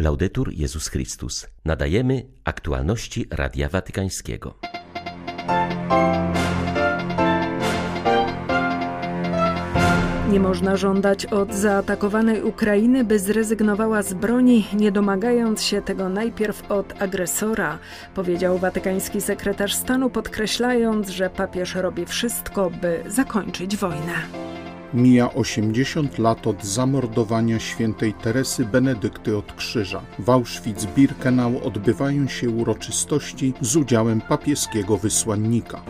Laudetur Jezus Chrystus. Nadajemy aktualności Radia Watykańskiego. Nie można żądać od zaatakowanej Ukrainy, by zrezygnowała z broni, nie domagając się tego najpierw od agresora, powiedział watykański sekretarz stanu, podkreślając, że papież robi wszystko, by zakończyć wojnę. Mija 80 lat od zamordowania świętej Teresy Benedykty od Krzyża. W Auschwitz-Birkenau odbywają się uroczystości z udziałem papieskiego wysłannika.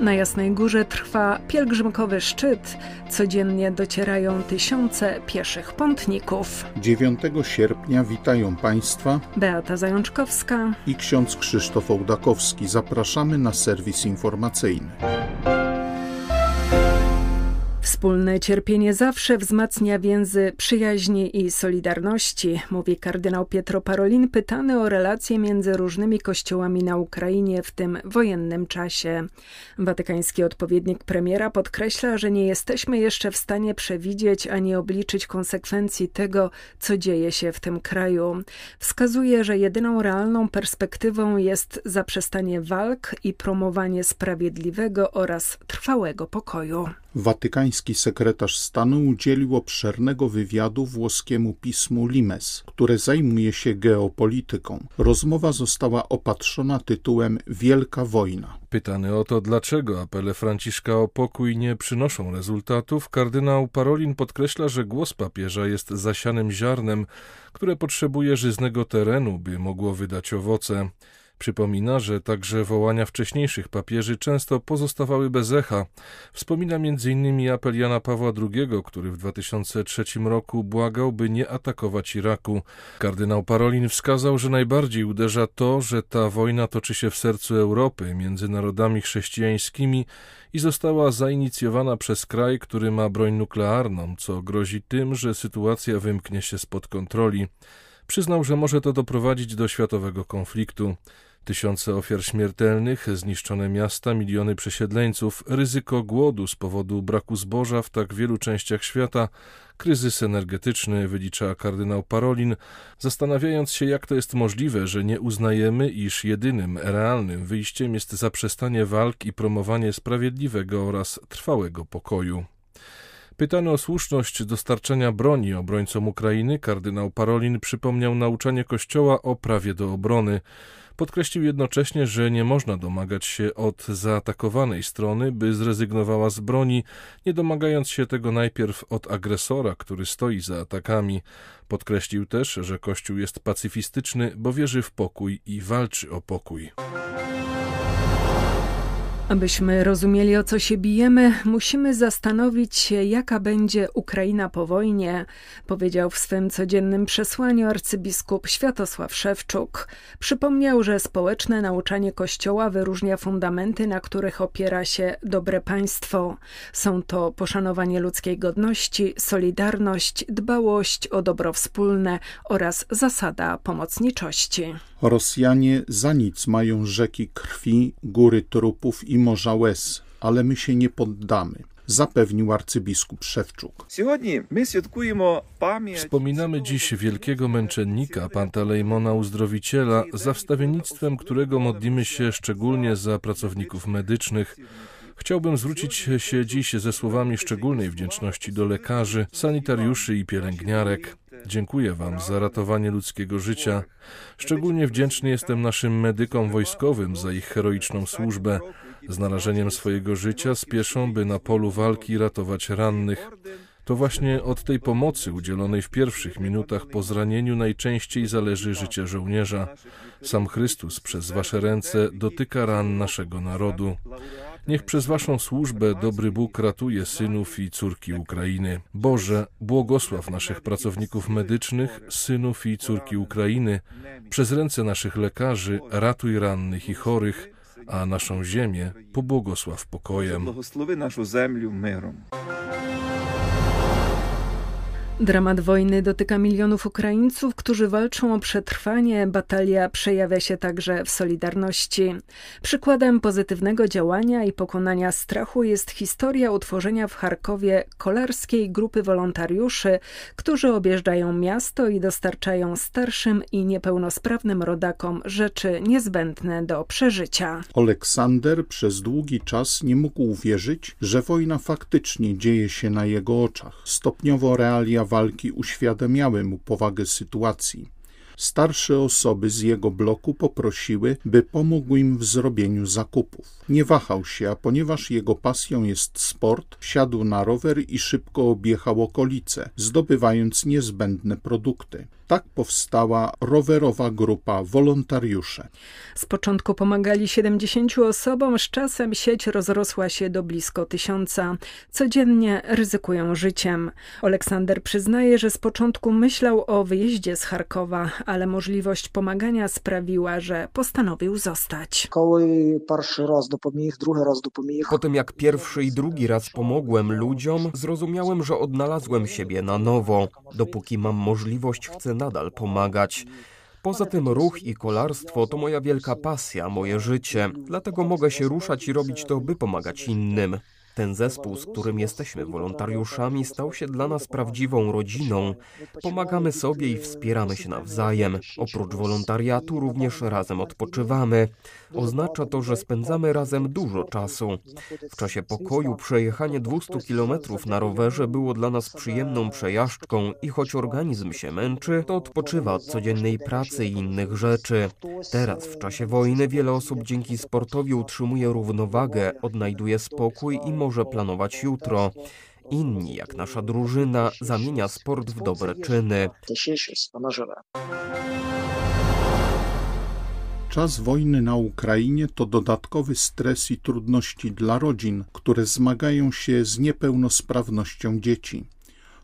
Na Jasnej Górze trwa pielgrzymkowy szczyt. Codziennie docierają tysiące pieszych pątników. 9 sierpnia witają Państwa Beata Zajączkowska i ksiądz Krzysztof Ołdakowski. Zapraszamy na serwis informacyjny. Wspólne cierpienie zawsze wzmacnia więzy przyjaźni i solidarności, mówi kardynał Pietro Parolin, pytany o relacje między różnymi kościołami na Ukrainie w tym wojennym czasie. Watykański odpowiednik premiera podkreśla, że nie jesteśmy jeszcze w stanie przewidzieć ani obliczyć konsekwencji tego, co dzieje się w tym kraju. Wskazuje, że jedyną realną perspektywą jest zaprzestanie walk i promowanie sprawiedliwego oraz trwałego pokoju. Watykański sekretarz stanu udzielił obszernego wywiadu włoskiemu pismu Limes, które zajmuje się geopolityką. Rozmowa została opatrzona tytułem Wielka wojna. Pytany o to, dlaczego apele Franciszka o pokój nie przynoszą rezultatów, kardynał Parolin podkreśla, że głos papieża jest zasianym ziarnem, które potrzebuje żyznego terenu, by mogło wydać owoce. Przypomina, że także wołania wcześniejszych papieży często pozostawały bez echa. Wspomina m.in. apel Jana Pawła II, który w 2003 roku błagał, by nie atakować Iraku. Kardynał Parolin wskazał, że najbardziej uderza to, że ta wojna toczy się w sercu Europy, między narodami chrześcijańskimi i została zainicjowana przez kraj, który ma broń nuklearną, co grozi tym, że sytuacja wymknie się spod kontroli. Przyznał, że może to doprowadzić do światowego konfliktu. Tysiące ofiar śmiertelnych, zniszczone miasta, miliony przesiedleńców, ryzyko głodu z powodu braku zboża w tak wielu częściach świata, kryzys energetyczny, wylicza kardynał Parolin, zastanawiając się, jak to jest możliwe, że nie uznajemy, iż jedynym realnym wyjściem jest zaprzestanie walk i promowanie sprawiedliwego oraz trwałego pokoju. Pytany o słuszność dostarczenia broni obrońcom Ukrainy, kardynał Parolin przypomniał nauczanie Kościoła o prawie do obrony. Podkreślił jednocześnie, że nie można domagać się od zaatakowanej strony, by zrezygnowała z broni, nie domagając się tego najpierw od agresora, który stoi za atakami. Podkreślił też, że Kościół jest pacyfistyczny, bo wierzy w pokój i walczy o pokój. Abyśmy rozumieli, o co się bijemy, musimy zastanowić się, jaka będzie Ukraina po wojnie, powiedział w swym codziennym przesłaniu arcybiskup Światosław Szewczuk. Przypomniał, że społeczne nauczanie Kościoła wyróżnia fundamenty, na których opiera się dobre państwo. Są to poszanowanie ludzkiej godności, solidarność, dbałość o dobro wspólne oraz zasada pomocniczości. Rosjanie za nic mają rzeki krwi, góry trupów i morza łez, ale my się nie poddamy zapewnił arcybiskup Szewczuk. Wspominamy dziś wielkiego męczennika Pantalejmona Uzdrowiciela, za wstawiennictwem którego modlimy się szczególnie za pracowników medycznych. Chciałbym zwrócić się dziś ze słowami szczególnej wdzięczności do lekarzy, sanitariuszy i pielęgniarek. Dziękuję Wam za ratowanie ludzkiego życia. Szczególnie wdzięczny jestem naszym medykom wojskowym za ich heroiczną służbę. Z narażeniem swojego życia spieszą, by na polu walki ratować rannych. To właśnie od tej pomocy udzielonej w pierwszych minutach po zranieniu najczęściej zależy życie żołnierza. Sam Chrystus przez Wasze ręce dotyka ran naszego narodu. Niech przez Waszą służbę dobry Bóg ratuje synów i córki Ukrainy. Boże, błogosław naszych pracowników medycznych, synów i córki Ukrainy. Przez ręce naszych lekarzy ratuj rannych i chorych, a naszą ziemię pobłogosław pokojem. Dramat wojny dotyka milionów Ukraińców, którzy walczą o przetrwanie. Batalia przejawia się także w Solidarności. Przykładem pozytywnego działania i pokonania strachu jest historia utworzenia w Charkowie kolarskiej grupy wolontariuszy, którzy objeżdżają miasto i dostarczają starszym i niepełnosprawnym rodakom rzeczy niezbędne do przeżycia. Aleksander przez długi czas nie mógł uwierzyć, że wojna faktycznie dzieje się na jego oczach. Stopniowo realia walki uświadamiały mu powagę sytuacji. Starsze osoby z jego bloku poprosiły, by pomógł im w zrobieniu zakupów. Nie wahał się, a ponieważ jego pasją jest sport, wsiadł na rower i szybko objechał okolice, zdobywając niezbędne produkty. Tak powstała rowerowa grupa wolontariusze. Z początku pomagali 70 osobom, z czasem sieć rozrosła się do blisko tysiąca. Codziennie ryzykują życiem. Aleksander przyznaje, że z początku myślał o wyjeździe z Charkowa, ale możliwość pomagania sprawiła, że postanowił zostać. Po tym jak pierwszy i drugi raz pomogłem ludziom, zrozumiałem, że odnalazłem siebie na nowo. Dopóki mam możliwość, chcę nadal pomagać. Poza tym ruch i kolarstwo to moja wielka pasja, moje życie, dlatego mogę się ruszać i robić to, by pomagać innym. Ten zespół, z którym jesteśmy wolontariuszami, stał się dla nas prawdziwą rodziną. Pomagamy sobie i wspieramy się nawzajem. Oprócz wolontariatu również razem odpoczywamy. Oznacza to, że spędzamy razem dużo czasu. W czasie pokoju przejechanie 200 kilometrów na rowerze było dla nas przyjemną przejażdżką i choć organizm się męczy, to odpoczywa od codziennej pracy i innych rzeczy. Teraz, w czasie wojny, wiele osób dzięki sportowi utrzymuje równowagę, odnajduje spokój i może planować jutro. Inni, jak nasza drużyna, zamienia sport w dobre czyny. Czas wojny na Ukrainie to dodatkowy stres i trudności dla rodzin, które zmagają się z niepełnosprawnością dzieci.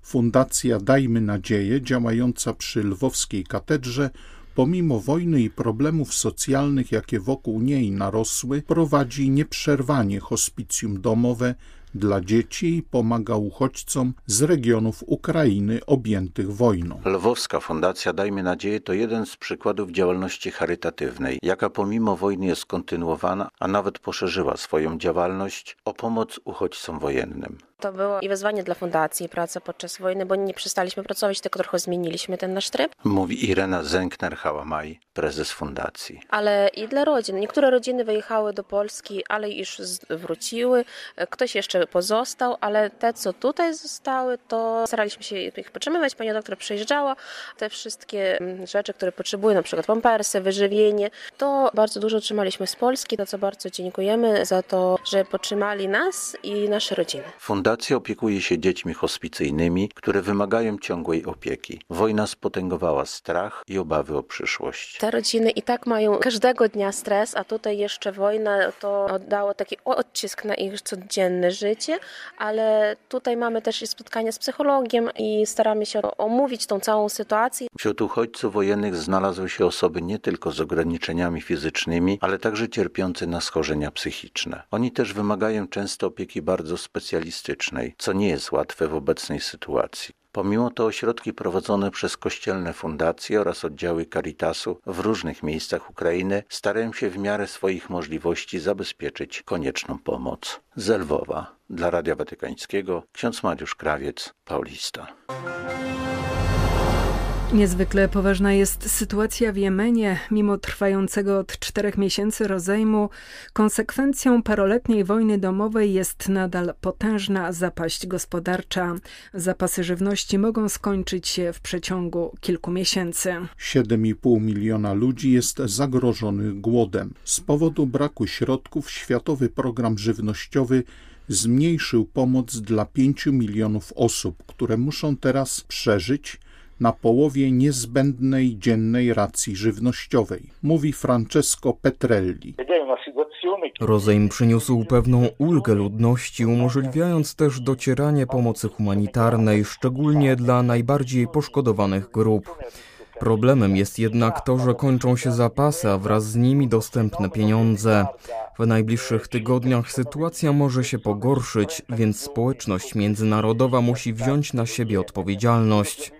Fundacja Dajmy Nadzieję, działająca przy lwowskiej katedrze, pomimo wojny i problemów socjalnych, jakie wokół niej narosły, prowadzi nieprzerwanie hospicjum domowe dla dzieci i pomaga uchodźcom z regionów Ukrainy objętych wojną. Lwowska Fundacja Dajmy Nadzieję to jeden z przykładów działalności charytatywnej, jaka pomimo wojny jest kontynuowana, a nawet poszerzyła swoją działalność o pomoc uchodźcom wojennym. To było i wezwanie dla fundacji, praca podczas wojny, bo nie przestaliśmy pracować, tylko trochę zmieniliśmy ten nasz tryb. Mówi Irena Zenkner-Hałamaj, prezes fundacji. Ale i dla rodzin. Niektóre rodziny wyjechały do Polski, ale już wróciły. Ktoś jeszcze pozostał, ale te, co tutaj zostały, to staraliśmy się ich podtrzymywać. Pani doktor przyjeżdżała. Te wszystkie rzeczy, które potrzebują, na przykład pampersy, wyżywienie, to bardzo dużo otrzymaliśmy z Polski, za co bardzo dziękujemy za to, że podtrzymali nas i nasze rodziny. Fundacja opiekuje się dziećmi hospicyjnymi, które wymagają ciągłej opieki. Wojna spotęgowała strach i obawy o przyszłość. Te rodziny i tak mają każdego dnia stres, a tutaj jeszcze wojna to dało taki odcisk na ich codzienne życie, ale tutaj mamy też spotkania z psychologiem i staramy się omówić tą całą sytuację. Wśród uchodźców wojennych znalazły się osoby nie tylko z ograniczeniami fizycznymi, ale także cierpiące na schorzenia psychiczne. Oni też wymagają często opieki bardzo specjalistycznej co nie jest łatwe w obecnej sytuacji. Pomimo to ośrodki prowadzone przez kościelne fundacje oraz oddziały Caritasu w różnych miejscach Ukrainy starają się w miarę swoich możliwości zabezpieczyć konieczną pomoc. Zelwowa dla Radia Watykańskiego ksiądz Mariusz Krawiec, Paulista. Niezwykle poważna jest sytuacja w Jemenie. Mimo trwającego od czterech miesięcy rozejmu, konsekwencją paroletniej wojny domowej jest nadal potężna zapaść gospodarcza. Zapasy żywności mogą skończyć się w przeciągu kilku miesięcy. 7,5 miliona ludzi jest zagrożonych głodem. Z powodu braku środków Światowy Program Żywnościowy zmniejszył pomoc dla 5 milionów osób, które muszą teraz przeżyć na połowie niezbędnej dziennej racji żywnościowej, mówi Francesco Petrelli. Rozejm przyniósł pewną ulgę ludności, umożliwiając też docieranie pomocy humanitarnej, szczególnie dla najbardziej poszkodowanych grup. Problemem jest jednak to, że kończą się zapasy, a wraz z nimi dostępne pieniądze. W najbliższych tygodniach sytuacja może się pogorszyć, więc społeczność międzynarodowa musi wziąć na siebie odpowiedzialność.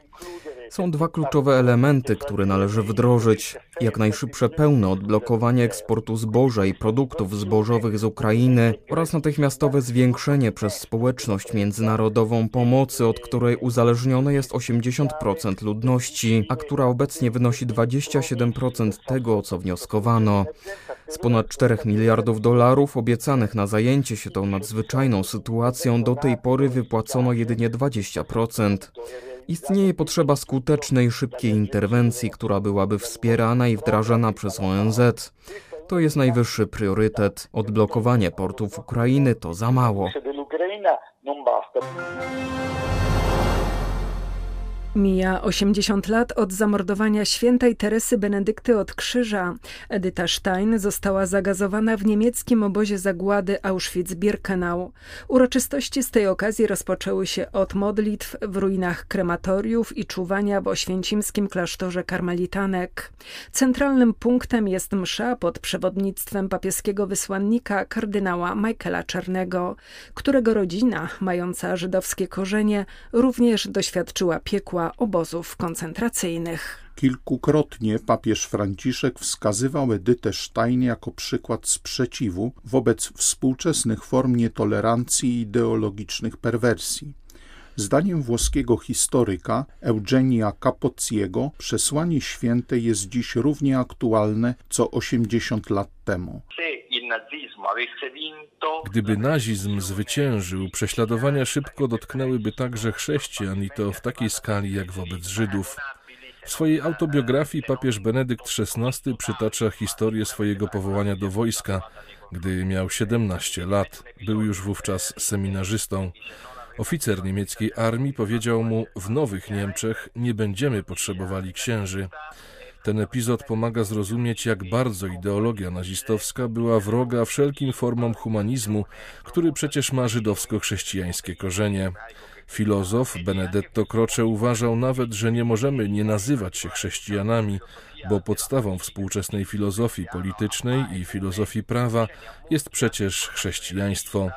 Są dwa kluczowe elementy, które należy wdrożyć. Jak najszybsze pełne odblokowanie eksportu zboża i produktów zbożowych z Ukrainy oraz natychmiastowe zwiększenie przez społeczność międzynarodową pomocy, od której uzależnione jest 80% ludności, a która obecnie wynosi 27% tego, co wnioskowano. Z ponad 4 miliardów dolarów obiecanych na zajęcie się tą nadzwyczajną sytuacją do tej pory wypłacono jedynie 20%. Istnieje potrzeba skutecznej, szybkiej interwencji, która byłaby wspierana i wdrażana przez ONZ. To jest najwyższy priorytet. Odblokowanie portów Ukrainy to za mało. Mija 80 lat od zamordowania świętej Teresy Benedykty od Krzyża. Edyta Stein została zagazowana w niemieckim obozie zagłady Auschwitz-Birkenau. Uroczystości z tej okazji rozpoczęły się od modlitw w ruinach krematoriów i czuwania w oświęcimskim klasztorze karmelitanek. Centralnym punktem jest msza pod przewodnictwem papieskiego wysłannika kardynała Michaela Czarnego, którego rodzina, mająca żydowskie korzenie, również doświadczyła piekła obozów koncentracyjnych. Kilkukrotnie papież Franciszek wskazywał Edytę Stein jako przykład sprzeciwu wobec współczesnych form nietolerancji i ideologicznych perwersji. Zdaniem włoskiego historyka Eugenia Capozziego przesłanie święte jest dziś równie aktualne co 80 lat temu. Gdyby nazizm zwyciężył, prześladowania szybko dotknęłyby także chrześcijan i to w takiej skali jak wobec Żydów. W swojej autobiografii papież Benedykt XVI przytacza historię swojego powołania do wojska, gdy miał 17 lat. Był już wówczas seminarzystą. Oficer niemieckiej armii powiedział mu: W nowych Niemczech nie będziemy potrzebowali księży. Ten epizod pomaga zrozumieć, jak bardzo ideologia nazistowska była wroga wszelkim formom humanizmu, który przecież ma żydowsko-chrześcijańskie korzenie. Filozof Benedetto Croce uważał nawet, że nie możemy nie nazywać się chrześcijanami, bo podstawą współczesnej filozofii politycznej i filozofii prawa jest przecież chrześcijaństwo.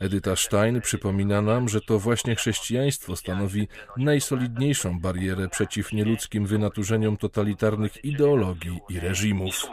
Edyta Stein przypomina nam, że to właśnie chrześcijaństwo stanowi najsolidniejszą barierę przeciw nieludzkim wynaturzeniom totalitarnych ideologii i reżimów.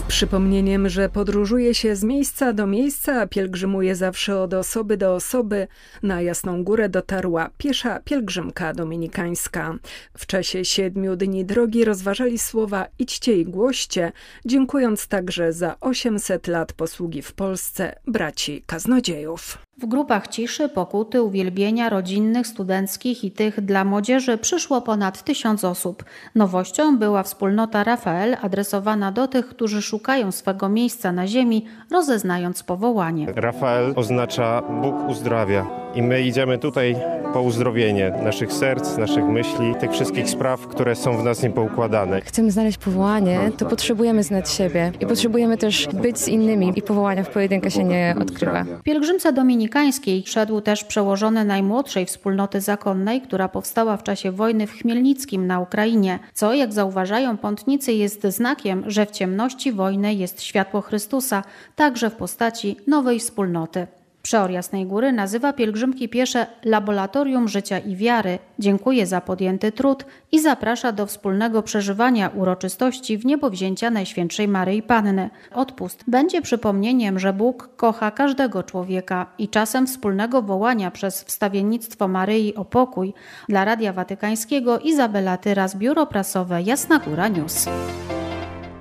Z przypomnieniem, że podróżuje się z miejsca do miejsca, pielgrzymuje zawsze od osoby do osoby, na Jasną Górę dotarła piesza pielgrzymka dominikańska. W czasie siedmiu dni drogi rozważali słowa idźcie i głoście, dziękując także za 800 lat posługi w Polsce braci kaznodziejów. W grupach ciszy, pokuty, uwielbienia rodzinnych, studenckich i tych dla młodzieży przyszło ponad tysiąc osób. Nowością była wspólnota Rafael adresowana do tych, którzy szukają swego miejsca na ziemi, rozeznając powołanie. Rafael oznacza Bóg uzdrawia i my idziemy tutaj po uzdrowienie naszych serc, naszych myśli, tych wszystkich spraw, które są w nas niepoukładane. Chcemy znaleźć powołanie, to potrzebujemy znać siebie i potrzebujemy też być z innymi i powołania w pojedynkę się nie odkrywa. Pielgrzymce dominikańskiej szedł też przełożony najmłodszej wspólnoty zakonnej, która powstała w czasie wojny w Chmielnickim na Ukrainie, co, jak zauważają pątnicy, jest znakiem, że w ciemności wojny jest światło Chrystusa, także w postaci nowej wspólnoty. Przeor Jasnej Góry nazywa pielgrzymki piesze laboratorium życia i wiary, dziękuję za podjęty trud i zaprasza do wspólnego przeżywania uroczystości w niebowzięcia Najświętszej Maryi Panny. Odpust będzie przypomnieniem, że Bóg kocha każdego człowieka i czasem wspólnego wołania przez wstawiennictwo Maryi o pokój. Dla Radia Watykańskiego Izabela Tyras, Biuro Prasowe Jasna Góra News.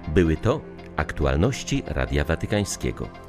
Były to aktualności Radia Watykańskiego.